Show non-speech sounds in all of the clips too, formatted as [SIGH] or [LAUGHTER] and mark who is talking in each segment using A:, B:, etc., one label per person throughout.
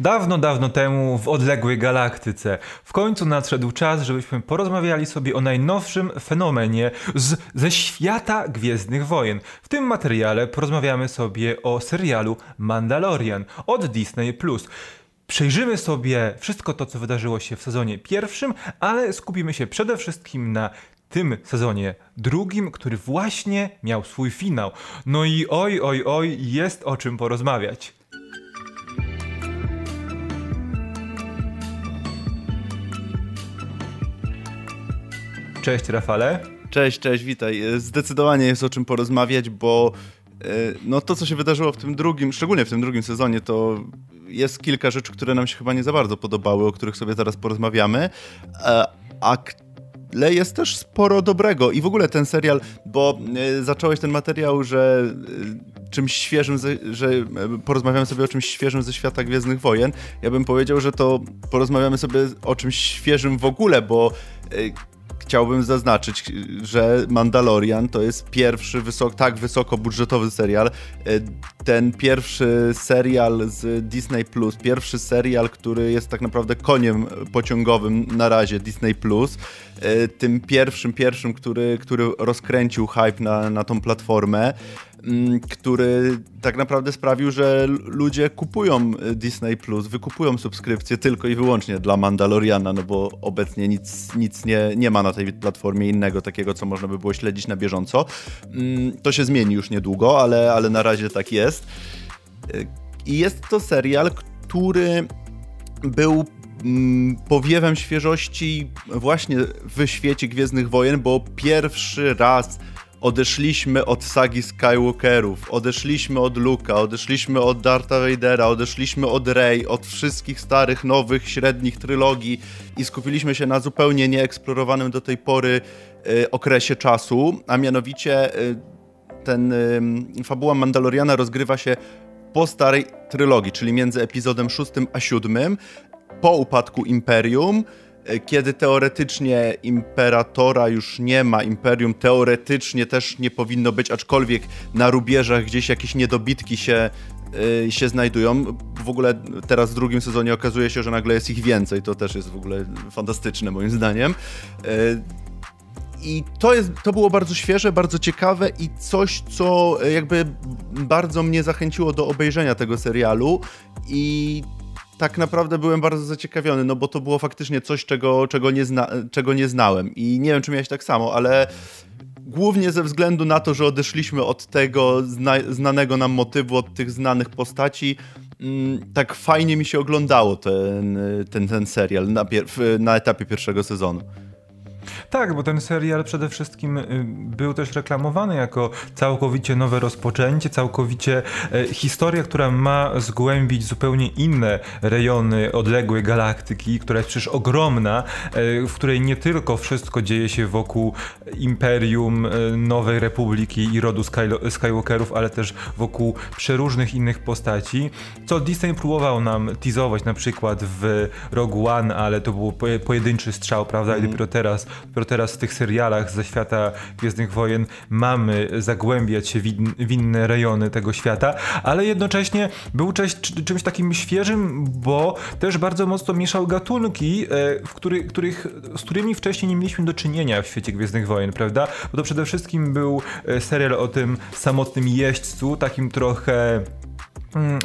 A: Dawno, dawno temu w odległej galaktyce w końcu nadszedł czas, żebyśmy porozmawiali sobie o najnowszym fenomenie z, ze świata Gwiezdnych Wojen. W tym materiale porozmawiamy sobie o serialu Mandalorian od Disney+. Przejrzymy sobie wszystko to, co wydarzyło się w sezonie pierwszym, ale skupimy się przede wszystkim na tym sezonie drugim, który właśnie miał swój finał. No i oj, oj, oj, jest o czym porozmawiać. Cześć Rafale.
B: Cześć, cześć, witaj. Zdecydowanie jest o czym porozmawiać, bo e, no to, co się wydarzyło w tym drugim, szczególnie w tym drugim sezonie, to jest kilka rzeczy, które nam się chyba nie za bardzo podobały, o których sobie zaraz porozmawiamy. E, a ale jest też sporo dobrego i w ogóle ten serial, bo e, zacząłeś ten materiał, że czymś świeżym, że porozmawiamy sobie o czymś świeżym ze świata Gwiezdnych Wojen. Ja bym powiedział, że to porozmawiamy sobie o czymś świeżym w ogóle, bo chciałbym zaznaczyć, że Mandalorian to jest pierwszy wysok, tak wysokobudżetowy serial. E, ten pierwszy serial z Disney Plus, pierwszy serial, który jest tak naprawdę koniem pociągowym na razie Disney Plus. E, tym pierwszym, pierwszym, który, który rozkręcił hype na, na tą platformę. Mm, który tak naprawdę sprawił, że ludzie kupują y, Disney Plus, wykupują subskrypcję tylko i wyłącznie dla Mandaloriana, no bo obecnie nic, nic nie, nie ma na tej platformie innego takiego, co można by było śledzić na bieżąco. Mm, to się zmieni już niedługo, ale, ale na razie tak jest. Y, I jest to serial, który był mm, powiewem świeżości właśnie w świecie Gwiezdnych Wojen, bo pierwszy raz odeszliśmy od sagi Skywalkerów, odeszliśmy od Luka, odeszliśmy od Dartha Vadera, odeszliśmy od Rey, od wszystkich starych, nowych, średnich trylogii i skupiliśmy się na zupełnie nieeksplorowanym do tej pory y, okresie czasu, a mianowicie y, ten y, fabuła Mandaloriana rozgrywa się po starej trylogii, czyli między epizodem 6 a 7, po upadku Imperium, kiedy teoretycznie imperatora już nie ma, imperium teoretycznie też nie powinno być, aczkolwiek na rubieżach gdzieś jakieś niedobitki się, yy, się znajdują. W ogóle teraz w drugim sezonie okazuje się, że nagle jest ich więcej, to też jest w ogóle fantastyczne moim zdaniem. Yy, i to, jest, to było bardzo świeże, bardzo ciekawe i coś, co jakby bardzo mnie zachęciło do obejrzenia tego serialu. I tak naprawdę byłem bardzo zaciekawiony, no bo to było faktycznie coś, czego, czego, nie, zna, czego nie znałem. I nie wiem, czy miałeś tak samo, ale głównie ze względu na to, że odeszliśmy od tego zna, znanego nam motywu, od tych znanych postaci, mm, tak fajnie mi się oglądało ten, ten, ten serial na, na etapie pierwszego sezonu.
A: Tak, bo ten serial przede wszystkim y, był też reklamowany jako całkowicie nowe rozpoczęcie, całkowicie e, historia, która ma zgłębić zupełnie inne rejony odległej galaktyki, która jest przecież ogromna, e, w której nie tylko wszystko dzieje się wokół Imperium, e, Nowej Republiki i rodu Skywalkerów, ale też wokół przeróżnych innych postaci, co Disney próbował nam teasować na przykład w Rogue One, ale to był pojedynczy strzał, prawda? I dopiero teraz dopiero teraz w tych serialach ze świata Gwiezdnych Wojen mamy zagłębiać się w inne rejony tego świata, ale jednocześnie był czymś, czymś takim świeżym, bo też bardzo mocno mieszał gatunki, e, w który, których, z którymi wcześniej nie mieliśmy do czynienia w świecie Gwiezdnych Wojen, prawda? Bo to przede wszystkim był e, serial o tym samotnym jeźdźcu, takim trochę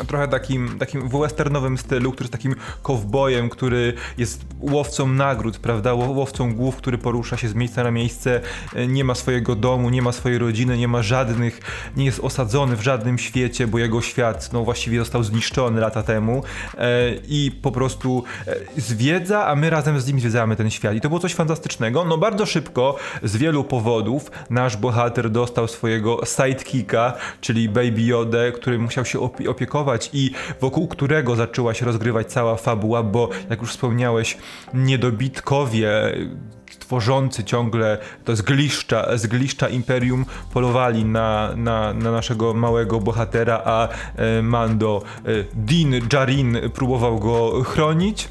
A: trochę takim, takim westernowym stylu, który jest takim kowbojem, który jest łowcą nagród, prawda, łowcą głów, który porusza się z miejsca na miejsce, e, nie ma swojego domu, nie ma swojej rodziny, nie ma żadnych, nie jest osadzony w żadnym świecie, bo jego świat, no właściwie został zniszczony lata temu. E, i po prostu e, zwiedza, a my razem z nim zwiedzamy ten świat. I to było coś fantastycznego, no bardzo szybko, z wielu powodów, nasz bohater dostał swojego sidekicka, czyli Baby Yoda, który musiał się opiekować opiekować i wokół którego zaczęła się rozgrywać cała fabuła, bo jak już wspomniałeś, niedobitkowie tworzący ciągle to zgliszcza, zgliszcza Imperium polowali na, na, na naszego małego bohatera, a e, Mando, e, Din Jarin próbował go chronić.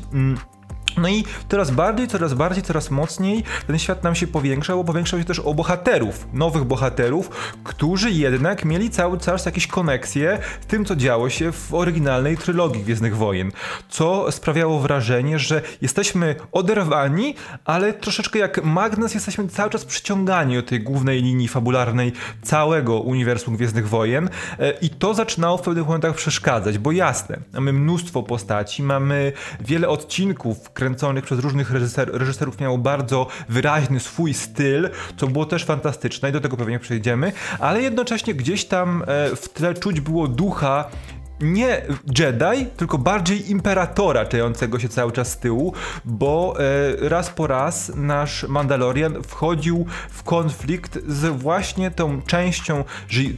A: No i coraz bardziej, coraz bardziej, coraz mocniej ten świat nam się powiększał, bo powiększał się też o bohaterów, nowych bohaterów, którzy jednak mieli cały czas jakieś koneksje z tym, co działo się w oryginalnej trylogii Gwiezdnych Wojen, co sprawiało wrażenie, że jesteśmy oderwani, ale troszeczkę jak magnes jesteśmy cały czas przyciągani do tej głównej linii fabularnej całego uniwersum Gwiezdnych Wojen e, i to zaczynało w pewnych momentach przeszkadzać, bo jasne, mamy mnóstwo postaci, mamy wiele odcinków, kręconych przez różnych reżyser, reżyserów miało bardzo wyraźny swój styl, co było też fantastyczne i do tego pewnie przejdziemy, ale jednocześnie gdzieś tam e, w tle czuć było ducha nie Jedi, tylko bardziej imperatora czejącego się cały czas z tyłu, bo e, raz po raz nasz Mandalorian wchodził w konflikt z właśnie tą częścią,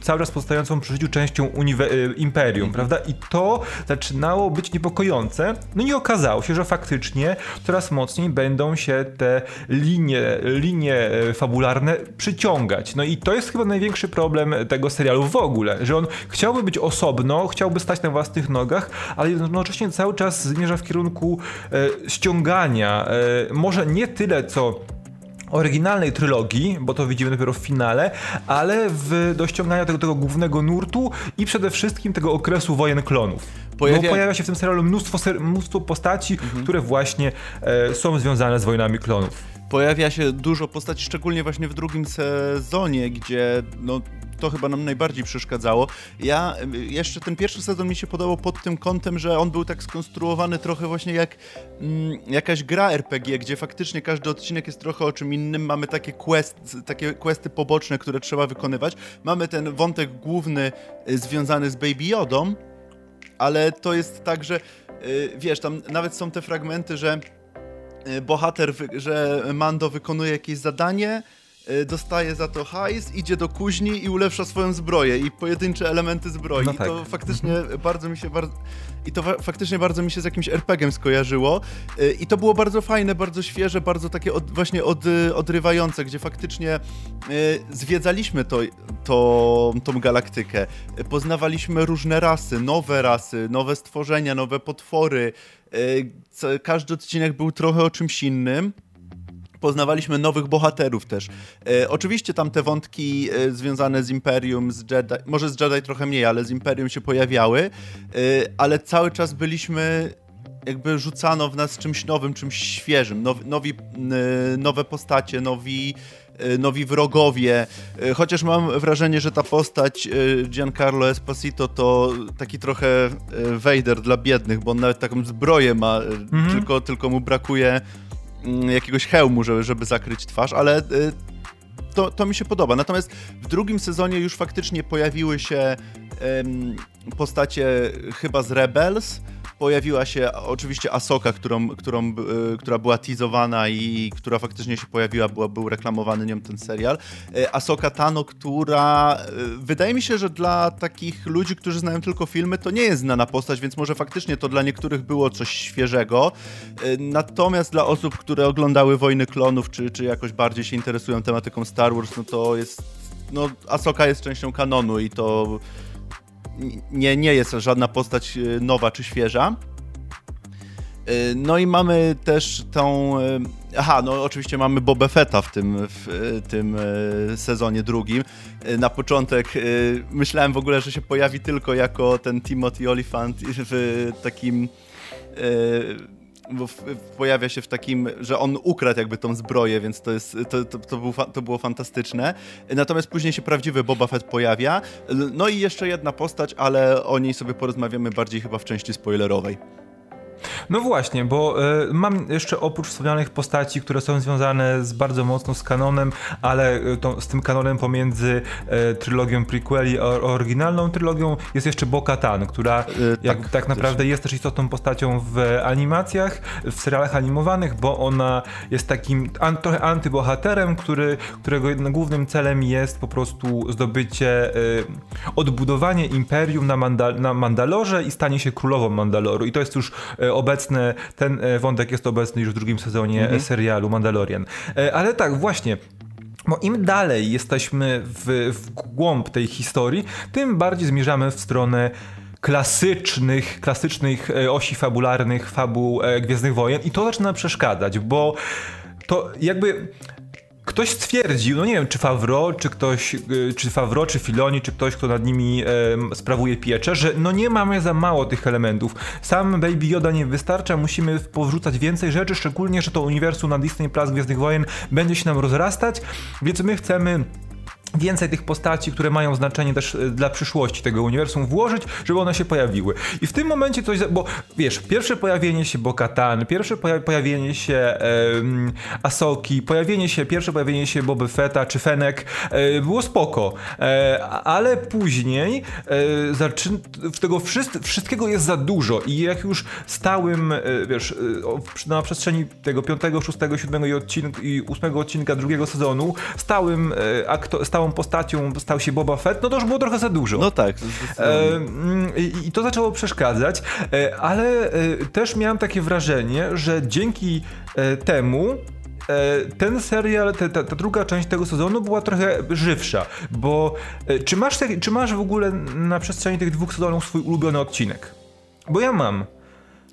A: cały czas pozostającą przy życiu częścią e, Imperium, mhm. prawda? I to zaczynało być niepokojące. No i okazało się, że faktycznie coraz mocniej będą się te linie, linie e, fabularne przyciągać. No i to jest chyba największy problem tego serialu w ogóle, że on chciałby być osobno, chciałby stać stać na własnych nogach, ale jednocześnie cały czas zmierza w kierunku e, ściągania, e, może nie tyle co oryginalnej trylogii, bo to widzimy dopiero w finale, ale w, do ściągania tego, tego głównego nurtu i przede wszystkim tego okresu wojen klonów. Pojawia... Bo pojawia się w tym serialu mnóstwo, mnóstwo postaci, mhm. które właśnie e, są związane z wojnami klonów.
B: Pojawia się dużo postaci, szczególnie właśnie w drugim sezonie, gdzie no, to chyba nam najbardziej przeszkadzało. Ja jeszcze ten pierwszy sezon mi się podobał pod tym kątem, że on był tak skonstruowany trochę właśnie jak mm, jakaś gra RPG, gdzie faktycznie każdy odcinek jest trochę o czym innym. Mamy takie, quest, takie questy poboczne, które trzeba wykonywać. Mamy ten wątek główny y, związany z Baby Yodą, ale to jest tak, że y, wiesz, tam nawet są te fragmenty, że y, bohater, że Mando wykonuje jakieś zadanie, Y, dostaje za to hajs, idzie do kuźni i ulepsza swoją zbroję i pojedyncze elementy zbroi. No tak. I to faktycznie mhm. bardzo mi się bardzo... I to faktycznie bardzo mi się z jakimś RPG-em skojarzyło. Y, I to było bardzo fajne, bardzo świeże, bardzo takie od, właśnie od, odrywające, gdzie faktycznie y, zwiedzaliśmy to, to, tą galaktykę. Poznawaliśmy różne rasy, nowe rasy, nowe stworzenia, nowe potwory. Każdy odcinek był trochę o czymś innym. Poznawaliśmy nowych bohaterów też. E, oczywiście tam te wątki e, związane z Imperium, z Jedi, może z Jedi trochę mniej, ale z Imperium się pojawiały, e, ale cały czas byliśmy jakby rzucano w nas czymś nowym, czymś świeżym, nowi nowe postacie, nowi, nowi wrogowie. Chociaż mam wrażenie, że ta postać Giancarlo Esposito to taki trochę Vader dla biednych, bo on nawet taką zbroję ma, mhm. tylko, tylko mu brakuje Mm, jakiegoś hełmu, żeby, żeby zakryć twarz, ale to, to mi się podoba. Natomiast w drugim sezonie już faktycznie pojawiły się postacie chyba z Rebels, pojawiła się oczywiście Asoka, którą, którą, y, która była teasowana i która faktycznie się pojawiła, była, był reklamowany nią ten serial. Y, Asoka Tano, która y, wydaje mi się, że dla takich ludzi, którzy znają tylko filmy, to nie jest znana postać, więc może faktycznie to dla niektórych było coś świeżego. Natomiast dla osób, które oglądały Wojny Klonów, czy, czy jakoś bardziej się interesują tematyką Star Wars, no to jest no, Asoka jest częścią kanonu i to nie, nie jest żadna postać e, nowa czy świeża. E, no i mamy też tą. E, aha, no oczywiście mamy Boba Fetta w tym, w tym sezonie drugim. Na początek myślałem w ogóle, że się pojawi tylko jako ten Timothy Olyphant w takim bo w, pojawia się w takim, że on ukradł jakby tą zbroję, więc to, jest, to, to, to, było, to było fantastyczne. Natomiast później się prawdziwy Boba Fett pojawia. No i jeszcze jedna postać, ale o niej sobie porozmawiamy bardziej chyba w części spoilerowej.
A: No właśnie, bo y, mam jeszcze oprócz wspomnianych postaci, które są związane z bardzo mocno z kanonem, ale y, to, z tym kanonem pomiędzy y, trylogią prequeli a oryginalną trylogią jest jeszcze Bo-Katan, która jak, tak, tak naprawdę jest też istotną postacią w animacjach, w serialach animowanych, bo ona jest takim an, trochę antybohaterem, który, którego głównym celem jest po prostu zdobycie, odbudowanie imperium na, Mandal na Mandalorze i stanie się królową Mandaloru. I to jest już obecny, ten e, wątek jest obecny już w drugim sezonie mhm. serialu Mandalorian. E, ale tak, właśnie, bo im dalej jesteśmy w, w głąb tej historii, tym bardziej zmierzamy w stronę klasycznych, klasycznych e, osi fabularnych fabuł Gwiezdnych Wojen i to zaczyna przeszkadzać, bo to jakby ktoś stwierdził, no nie wiem, czy Favro, czy ktoś, y, czy Favro, czy Filoni, czy ktoś, kto nad nimi e, sprawuje pieczę, że no nie mamy za mało tych elementów. Sam Baby Yoda nie wystarcza, musimy powrzucać więcej rzeczy, szczególnie, że to uniwersum na Disney Plus Gwiezdnych Wojen będzie się nam rozrastać, więc my chcemy więcej tych postaci, które mają znaczenie też e, dla przyszłości tego uniwersum włożyć, żeby one się pojawiły. I w tym momencie coś, bo wiesz, pierwsze pojawienie się Bo-Katan, pierwsze pojawienie się um, Asoki, pojawienie się, pierwsze pojawienie się Boby Fetta czy Fenek e, było spoko, e, ale później e, tego wszystkiego jest za dużo i jak już stałym, wiesz, na przestrzeni tego piątego, szóstego, siódmego i, odcink- i ósmego odcinka drugiego sezonu stałym aktor, stałym postacią stał się Boba Fett, no to już było trochę za dużo.
B: No tak.
A: E, I to zaczęło przeszkadzać, e, ale e, też miałem takie wrażenie, że dzięki temu ten serial, ta, ta, ta, druga część tego sezonu była trochę żywsza, bo czy masz, czy masz w ogóle na przestrzeni tych dwóch sezonów swój ulubiony odcinek? Bo ja mam.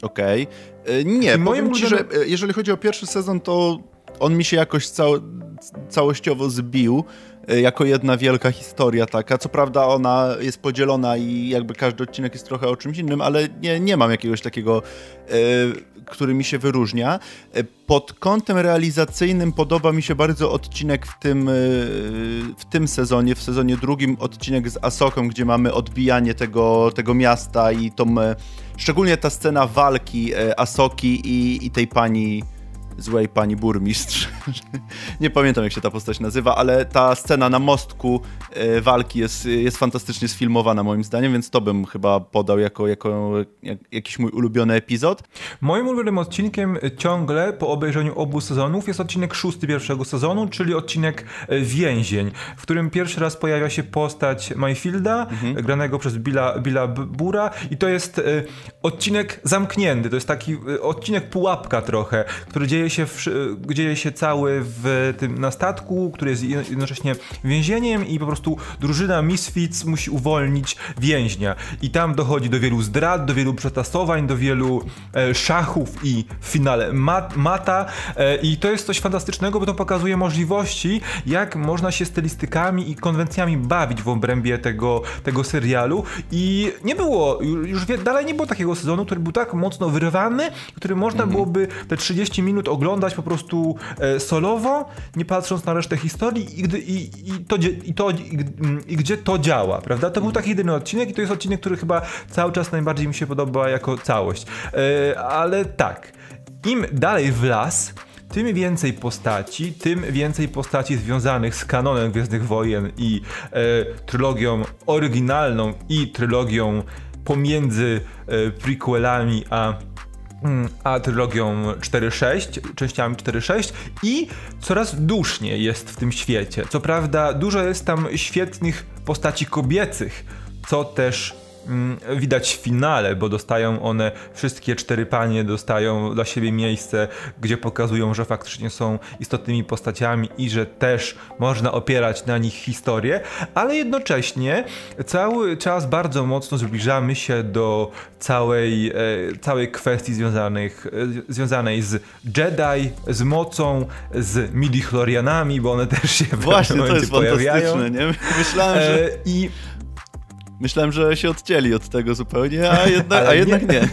B: Okej. Okay. Nie, I powiem ci, że jeżeli chodzi o pierwszy sezon, to on mi się jakoś cał całościowo zbił. E, jako jedna wielka historia taka. Co prawda ona jest podzielona i jakby każdy odcinek jest trochę o czymś innym, ale nie, nie mam jakiegoś takiego, e, który mi się wyróżnia. E, pod kątem realizacyjnym podoba mi się bardzo odcinek w tym, w tym sezonie, w sezonie drugim, odcinek z Asoką, gdzie mamy odbijanie tego, tego miasta i tą, szczególnie ta scena walki Asoki i, i tej pani złej pani burmistrz. [LAUGHS] nie pamiętam jak się ta postać nazywa, ale ta scena na mostku e, walki jest, jest fantastycznie sfilmowana moim zdaniem, więc to bym chyba podał jako, jako jak, jakiś mój ulubiony epizod.
A: Moim ulubionym odcinkiem ciągle po obejrzeniu obu sezonów jest odcinek szósty pierwszego sezonu, czyli odcinek e, Więzień, w którym pierwszy raz pojawia się postać Mayfielda, mhm. granego przez Billa, Billa Bura i to jest e, odcinek zamknięty, to jest taki odcinek pułapka trochę, który dzieje się, w, dzieje się cały w tym, na statku, który jest jednocześnie więzieniem i po prostu drużyna Misfits musi uwolnić więźnia. I tam dochodzi do wielu zdrad, do wielu przetasowań, do wielu e, szachów i w finale mat, mata. E, I to jest coś fantastycznego, bo to pokazuje możliwości, jak można się stylistykami i konwencjami bawić w obrębie tego, tego serialu. I nie było, już dalej nie było takiego sezonu, który był tak mocno wyrwany, który można mhm. byłoby te 30 minut oglądać po prostu e, solowo, nie patrząc na resztę historii i, gdy, i, i to, i, to, i, gdzie to działa, prawda? To był taki jedyny odcinek i to jest odcinek, który chyba cały czas najbardziej mi się podoba jako całość. E, ale tak, im dalej w las, tym więcej postaci, tym więcej postaci związanych z kanonem Gwiezdnych Wojen i e, trylogią oryginalną i trylogią pomiędzy e, prequelami a a trylogią 4.6, częściami 4.6 i coraz duszniej jest w tym świecie. Co prawda dużo jest tam świetnych postaci kobiecych, co też widać w finale, bo dostają one, wszystkie cztery panie dostają dla siebie miejsce, gdzie pokazują, że faktycznie są istotnymi postaciami i że też można opierać na nich historię, ale jednocześnie cały czas bardzo mocno zbliżamy się do całej, e, całej kwestii związanych, e, związanej z Jedi, z mocą, z midichlorianami, bo one też się
B: Właśnie, to jest pojawiają. nie? Myślałem, że... E,
A: I
B: Myślałem, że się odcięli od tego zupełnie, a [LAUGHS] jednak, a jednak nie. [LAUGHS]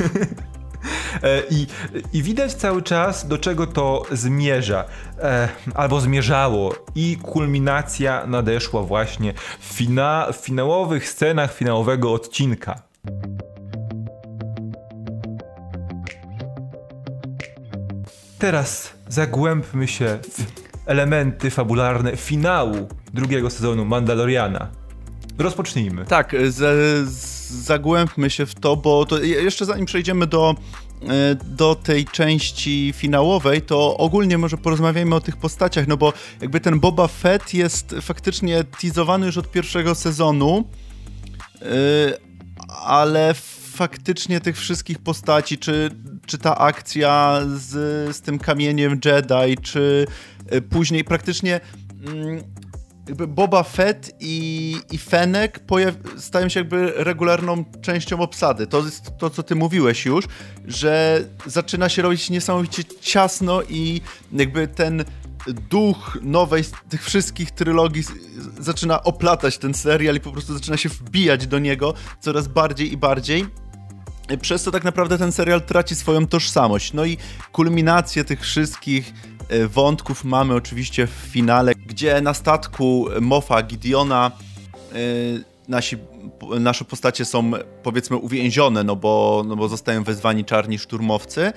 A: E, I, I widać cały czas, do czego to zmierza, e, albo zmierzało, i kulminacja nadeszła właśnie w, fina, w finałowych scenach finałowego odcinka. Teraz zagłębmy się w elementy fabularne finału drugiego sezonu Mandaloriana. Rozpocznijmy.
B: Tak, z, zagłębmy się w to, bo to jeszcze zanim przejdziemy do, e, do tej części finałowej, to ogólnie może porozmawiajmy o tych postaciach, no bo jakby ten Boba Fett jest faktycznie teasowany już od pierwszego sezonu, e, ale faktycznie tych wszystkich postaci, czy, czy ta akcja z, z tym kamieniem Jedi, czy e, później praktycznie mm, jakby Boba Fett i, i Fenek stają się jakby regularną częścią obsady. To jest to, co ty mówiłeś już, że zaczyna się robić niesamowicie ciasno i jakby ten duch nowej tych wszystkich trylogii zaczyna oplatać ten serial i po prostu zaczyna się wbijać do niego coraz bardziej i bardziej. Przez co tak naprawdę ten serial traci swoją tożsamość. No i kulminację tych wszystkich wątków mamy oczywiście w finale, gdzie na statku Mofa Gideona yy, nasi, nasze postacie są powiedzmy uwięzione, no bo, no bo zostają wezwani czarni szturmowcy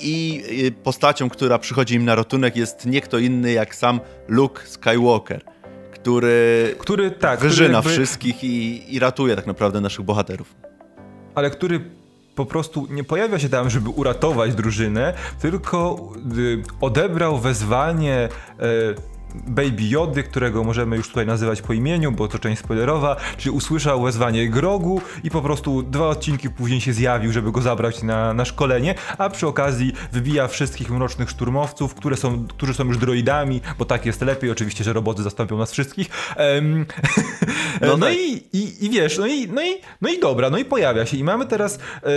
B: i postacią, która przychodzi im na ratunek jest nie kto inny jak sam Luke Skywalker, który, który tak, wyżyna który jakby... wszystkich i, i ratuje tak naprawdę naszych bohaterów.
A: Ale który po prostu nie pojawia się tam, żeby uratować drużynę, tylko y, odebrał wezwanie y, Baby Jody, którego możemy już tutaj nazywać po imieniu, bo to część spoilerowa, czyli usłyszał wezwanie Grogu i po prostu dwa odcinki później się zjawił, żeby go zabrać na, na szkolenie, a przy okazji wybija wszystkich mrocznych szturmowców, które są, którzy są już droidami, bo tak jest lepiej, oczywiście, że roboty zastąpią nas wszystkich. [LAUGHS] No, no tak. i, i, i, wiesz, no i, no, i, no i dobra, no i pojawia się i mamy teraz e,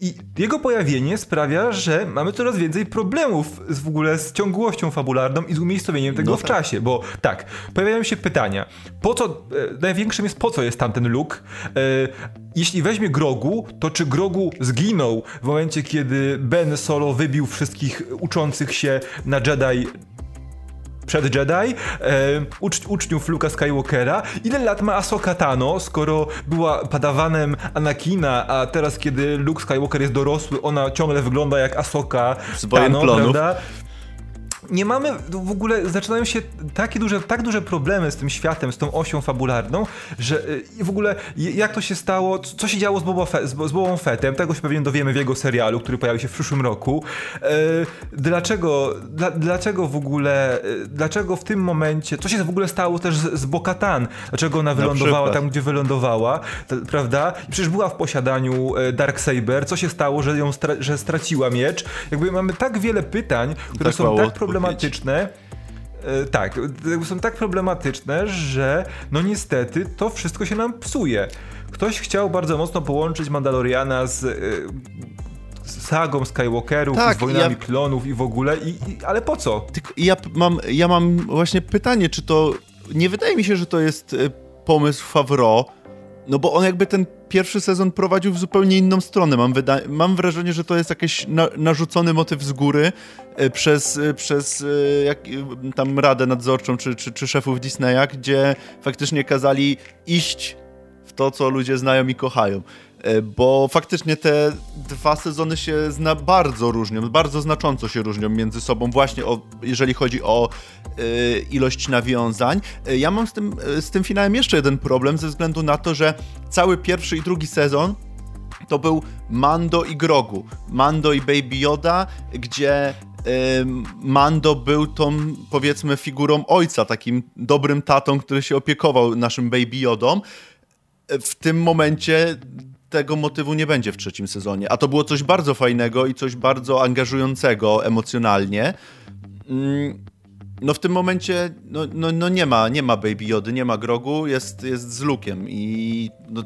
A: i jego pojawienie sprawia, że mamy coraz więcej problemów z, w ogóle z ciągłością fabularną i z umiejscowieniem tego no w tak. Bo tak, pojawiają się pytania. Po co, e, największym jest po co jest tamten Luke? E, jeśli weźmie Grogu, to czy Grogu zginął w momencie, kiedy Ben Solo wybił wszystkich uczących się na Jedi przed Jedi, e, ucz, uczniów Luka Skywalkera. Ile lat ma Ahsoka Tano, skoro była padawanem Anakina, a teraz kiedy Luke Skywalker jest dorosły, ona ciągle wygląda jak Ahsoka Tano, prawda? Nie mamy w ogóle, zaczynają się takie duże, tak duże problemy z tym światem, z tą osią fabularną, że y, w ogóle jak to się stało, co się działo z, Boba Fe, z, z Bobą Fettem, tego się pewnie dowiemy w jego serialu, który pojawi się w przyszłym roku. E, dlaczego, dla, dlaczego w ogóle, e, dlaczego w tym momencie, co się w ogóle stało też z, z Bokatan, dlaczego ona wylądowała tam, gdzie wylądowała, prawda? I przecież była w posiadaniu e, Darksaber, co się stało, że ją stra że straciła miecz? Jakby mamy tak wiele pytań, które tak są tak problematyczne, problematyczne. E, tak, są tak problematyczne, że no niestety to wszystko się nam psuje. Ktoś chciał bardzo mocno połączyć Mandaloriana z, e, sagą Skywalkerów, tak, z wojnami ja... klonów i w ogóle, i, i, ale po co?
B: Tylko ja mam, ja mam właśnie pytanie, czy to... Nie wydaje mi się, że to jest e, pomysł Favreau, no bo on jakby ten pierwszy sezon prowadził w zupełnie inną stronę. Mam, mam wrażenie, że to jest jakiś na narzucony motyw z góry e, przez, e, przez e, jak, tam radę nadzorczą czy, czy, czy szefów Disneya, gdzie faktycznie kazali iść w to, co ludzie znają i kochają. E, bo faktycznie te dwa sezony się zna bardzo różnią, bardzo znacząco się różnią między sobą, właśnie o, jeżeli chodzi o y, ilość nawiązań. E, ja mam z tym, z tym finałem jeszcze jeden problem, ze względu na to, że cały pierwszy i drugi sezon to był Mando i Grogu. Mando i Baby Yoda, gdzie Mando był tą, powiedzmy, figurą ojca, takim dobrym tatą, który się opiekował naszym Baby Yodą. W tym momencie tego motywu nie będzie w trzecim sezonie. A to było coś bardzo fajnego i coś bardzo angażującego emocjonalnie. Mm, no w tym momencie no, no, no nie ma nie ma Baby Jody, nie ma Grogu, jest, jest z Lukiem i no,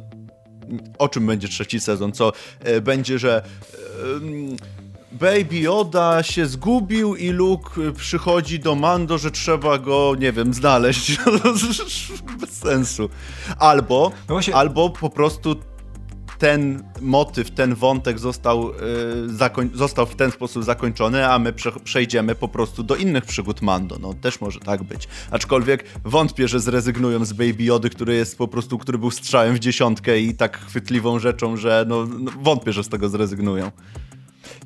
B: o czym będzie trzeci sezon? Co e, będzie, że e, Baby Yoda się zgubił i Luke przychodzi do Mando, że trzeba go, nie wiem, znaleźć. [LAUGHS] Bez sensu. Albo, no właśnie... albo po prostu ten motyw, ten wątek został, yy, został w ten sposób zakończony, a my prze przejdziemy po prostu do innych przygód Mando. No też może tak być. Aczkolwiek wątpię, że zrezygnują z Baby Jody, który jest po prostu, który był strzałem w dziesiątkę i tak chwytliwą rzeczą, że no, no wątpię, że z tego zrezygnują.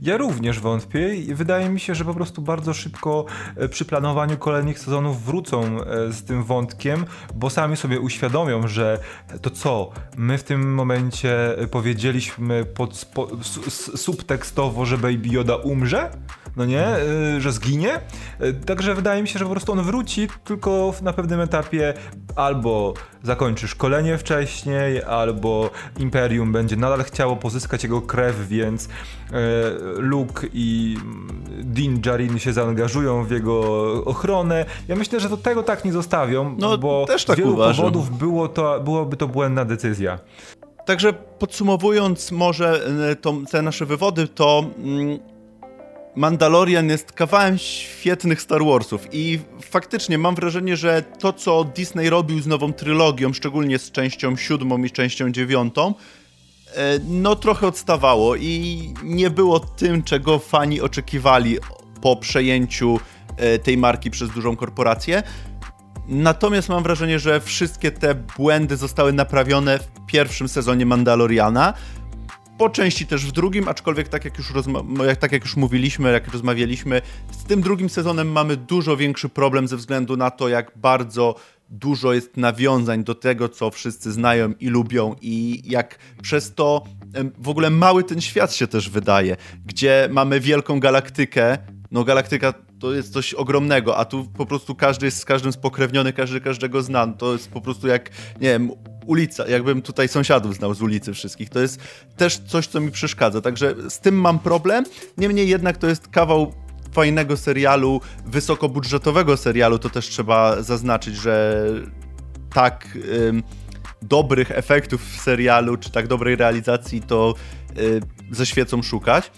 A: Ja również wątpię i wydaje mi się, że po prostu bardzo szybko e, przy planowaniu kolejnych sezonów wrócą e, z tym wątkiem, bo sami sobie uświadomią, że to co, my w tym momencie powiedzieliśmy pod, subtekstowo, że Baby Yoda umrze? No nie, y, że zginie. Y, także wydaje mi się, że po prostu on wróci, tylko na pewnym etapie albo zakończy szkolenie wcześniej, albo Imperium będzie nadal chciało pozyskać jego krew, więc y, Luke i Din Djarin się zaangażują w jego ochronę. Ja myślę, że to tego tak nie zostawią, no, bo też tak z wielu uważam. powodów było to, byłoby to błędna decyzja.
B: Także podsumowując może te nasze wywody, to mm, Mandalorian jest kawałem świetnych Star Warsów i faktycznie mam wrażenie, że to, co Disney robił z nową trylogią, szczególnie z częścią siódmą i częścią dziewiątą, e, no trochę odstawało i nie było tym, czego fani oczekiwali po przejęciu e, tej marki przez dużą korporację. Natomiast mam wrażenie, że wszystkie te błędy zostały naprawione w pierwszym sezonie Mandaloriana po części też w drugim, aczkolwiek tak jak już, rozma- tak jak już mówiliśmy, jak rozmawialiśmy, z tym drugim sezonem mamy dużo większy problem ze względu na to, jak bardzo dużo jest nawiązań do tego, co wszyscy znają i lubią i jak przez to w ogóle mały ten świat się też wydaje, gdzie mamy wielką galaktykę, no galaktyka to jest coś ogromnego, a tu po prostu każdy jest z każdym spokrewniony, każdy każdego zna. To jest po prostu jak, nie wiem, ulica, jakbym tutaj sąsiadów znał z ulicy wszystkich. To jest też coś, co mi przeszkadza. Także z tym mam problem. Niemniej jednak to jest kawał fajnego serialu, wysokobudżetowego serialu, to też trzeba zaznaczyć, że tak ym, dobrych efektów w serialu, czy tak dobrej realizacji to y, ze świecą szukać.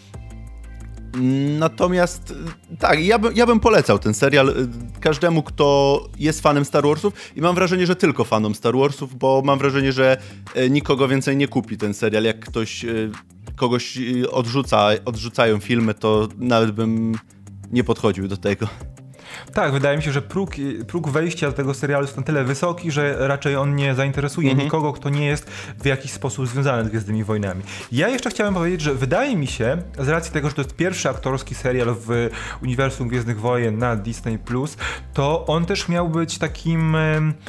B: Natomiast tak, ja, by, ja bym polecał ten serial y, każdemu, kto jest fanem Star Warsów i mam wrażenie, że tylko fanom Star Warsów, bo mam wrażenie, że y, nikogo więcej nie kupi ten serial. Jak ktoś y, kogoś odrzuca, odrzucają filmy, to nawet bym nie podchodził do tego.
A: Tak, wydaje mi się, że próg, próg wejścia do tego serialu jest na tyle wysoki, że raczej on nie zainteresuje mhm. nikogo, kto nie jest w jakiś sposób związany z Gwiezdnymi Wojnami. Ja jeszcze chciałem powiedzieć, że wydaje mi się, z racji tego, że to jest pierwszy aktorski serial w uniwersum Gwiezdnych Wojen na Disney+, to on też miał być takim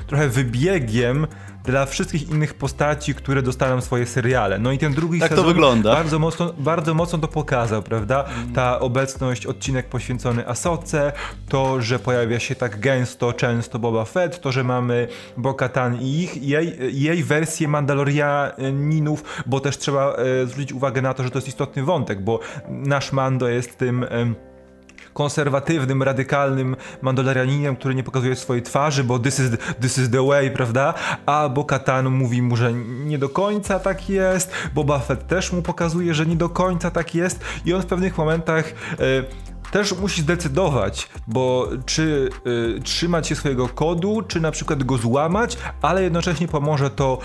A: trochę wybiegiem dla wszystkich innych postaci, które dostaną swoje seriale. No i ten drugi
B: tak
A: sezon
B: to wygląda.
A: Bardzo, mocno, bardzo mocno to pokazał, prawda? Ta obecność, odcinek poświęcony Asoce, to, że pojawia się tak gęsto, często Boba Fett, to, że mamy Bo-Katan i ich, jej, jej wersję Mandalorianinów, bo też trzeba e, zwrócić uwagę na to, że to jest istotny wątek, bo nasz Mando jest tym... Konserwatywnym, radykalnym mandalorianinem, który nie pokazuje swojej twarzy, bo this is, this is the way, prawda? A Bo-Katan mówi mu, że nie do końca tak jest, Boba Fett też mu pokazuje, że nie do końca tak jest i on w pewnych momentach e, też musi zdecydować, bo czy y, trzymać się swojego kodu, czy na przykład go złamać, ale jednocześnie pomoże to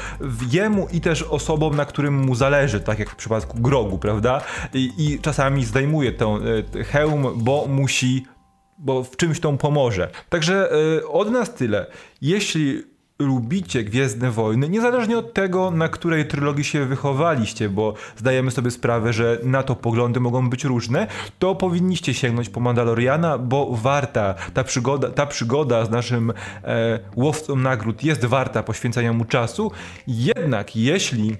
A: jemu i też osobom, na którym mu zależy, tak jak w przypadku Grogu, prawda? I, i czasami zdejmuje ten y, hełm, bo musi bo w czymś to pomoże. Także y, od nas tyle. Jeśli lubicie Gwiezdne Wojny, niezależnie od tego, na której trylogii się wychowaliście, bo zdajemy sobie sprawę, że na to poglądy mogą być różne, to powinniście sięgnąć po Mandaloriana, bo warta ta przygoda, ta przygoda z naszym e, łowcą nagród jest warta poświęcenia mu czasu. Jednak jeśli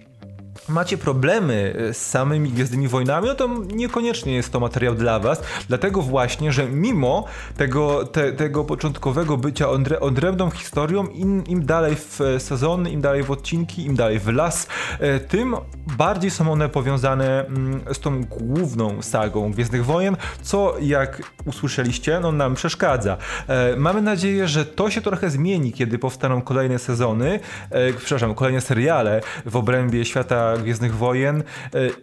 A: macie problemy e, z samymi Gwiezdnymi Wojnami, no to niekoniecznie jest to materiał dla was, dlatego właśnie, że mimo tego, te, tego początkowego bycia odre, odrębną historią, im, im dalej w sezony, im dalej w odcinki, im dalej w las, e, tym bardziej są one powiązane mm, z tą główną sagą Gwiezdnych Wojen, co jak usłyszeliście, no nam przeszkadza. E, mamy nadzieję, że to się trochę zmieni, kiedy powstaną kolejne sezony, przepraszam, kolejne seriale w obrębie świata Gwiezdnych Wojen e,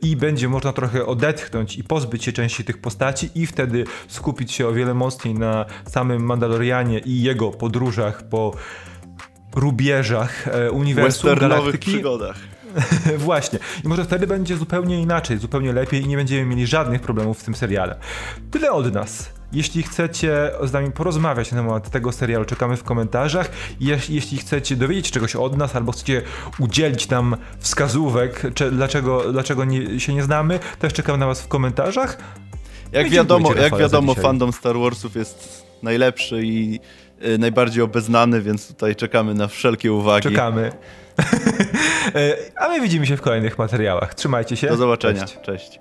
A: i będzie można trochę odetchnąć i pozbyć się części tych postaci i wtedy skupić się o wiele mocniej na samym Mandalorianie i jego podróżach po rubieżach e, uniwersum galaktyki.
B: przygodach. [LAUGHS]
A: Właśnie. I może wtedy będzie zupełnie inaczej, zupełnie lepiej i nie będziemy mieli żadnych problemów w tym seriale. Tyle od nas. Jeśli chcecie z nami porozmawiać na temat tego serialu, czekamy w komentarzach. Jeśli, jeśli chcecie dowiedzieć się czegoś od nas, albo chcecie udzielić nam wskazówek, czy, dlaczego, dlaczego nie, się nie znamy, też czekamy na was w komentarzach.
B: Jak no wiadomo, jak wiadomo fandom Star Warsów jest najlepszy i y, najbardziej obeznany, więc tutaj czekamy na wszelkie uwagi.
A: Czekamy. [LAUGHS] E, a my widzimy się w kolejnych materiałach. Trzymajcie się.
B: Do zobaczenia. Cześć. Cześć.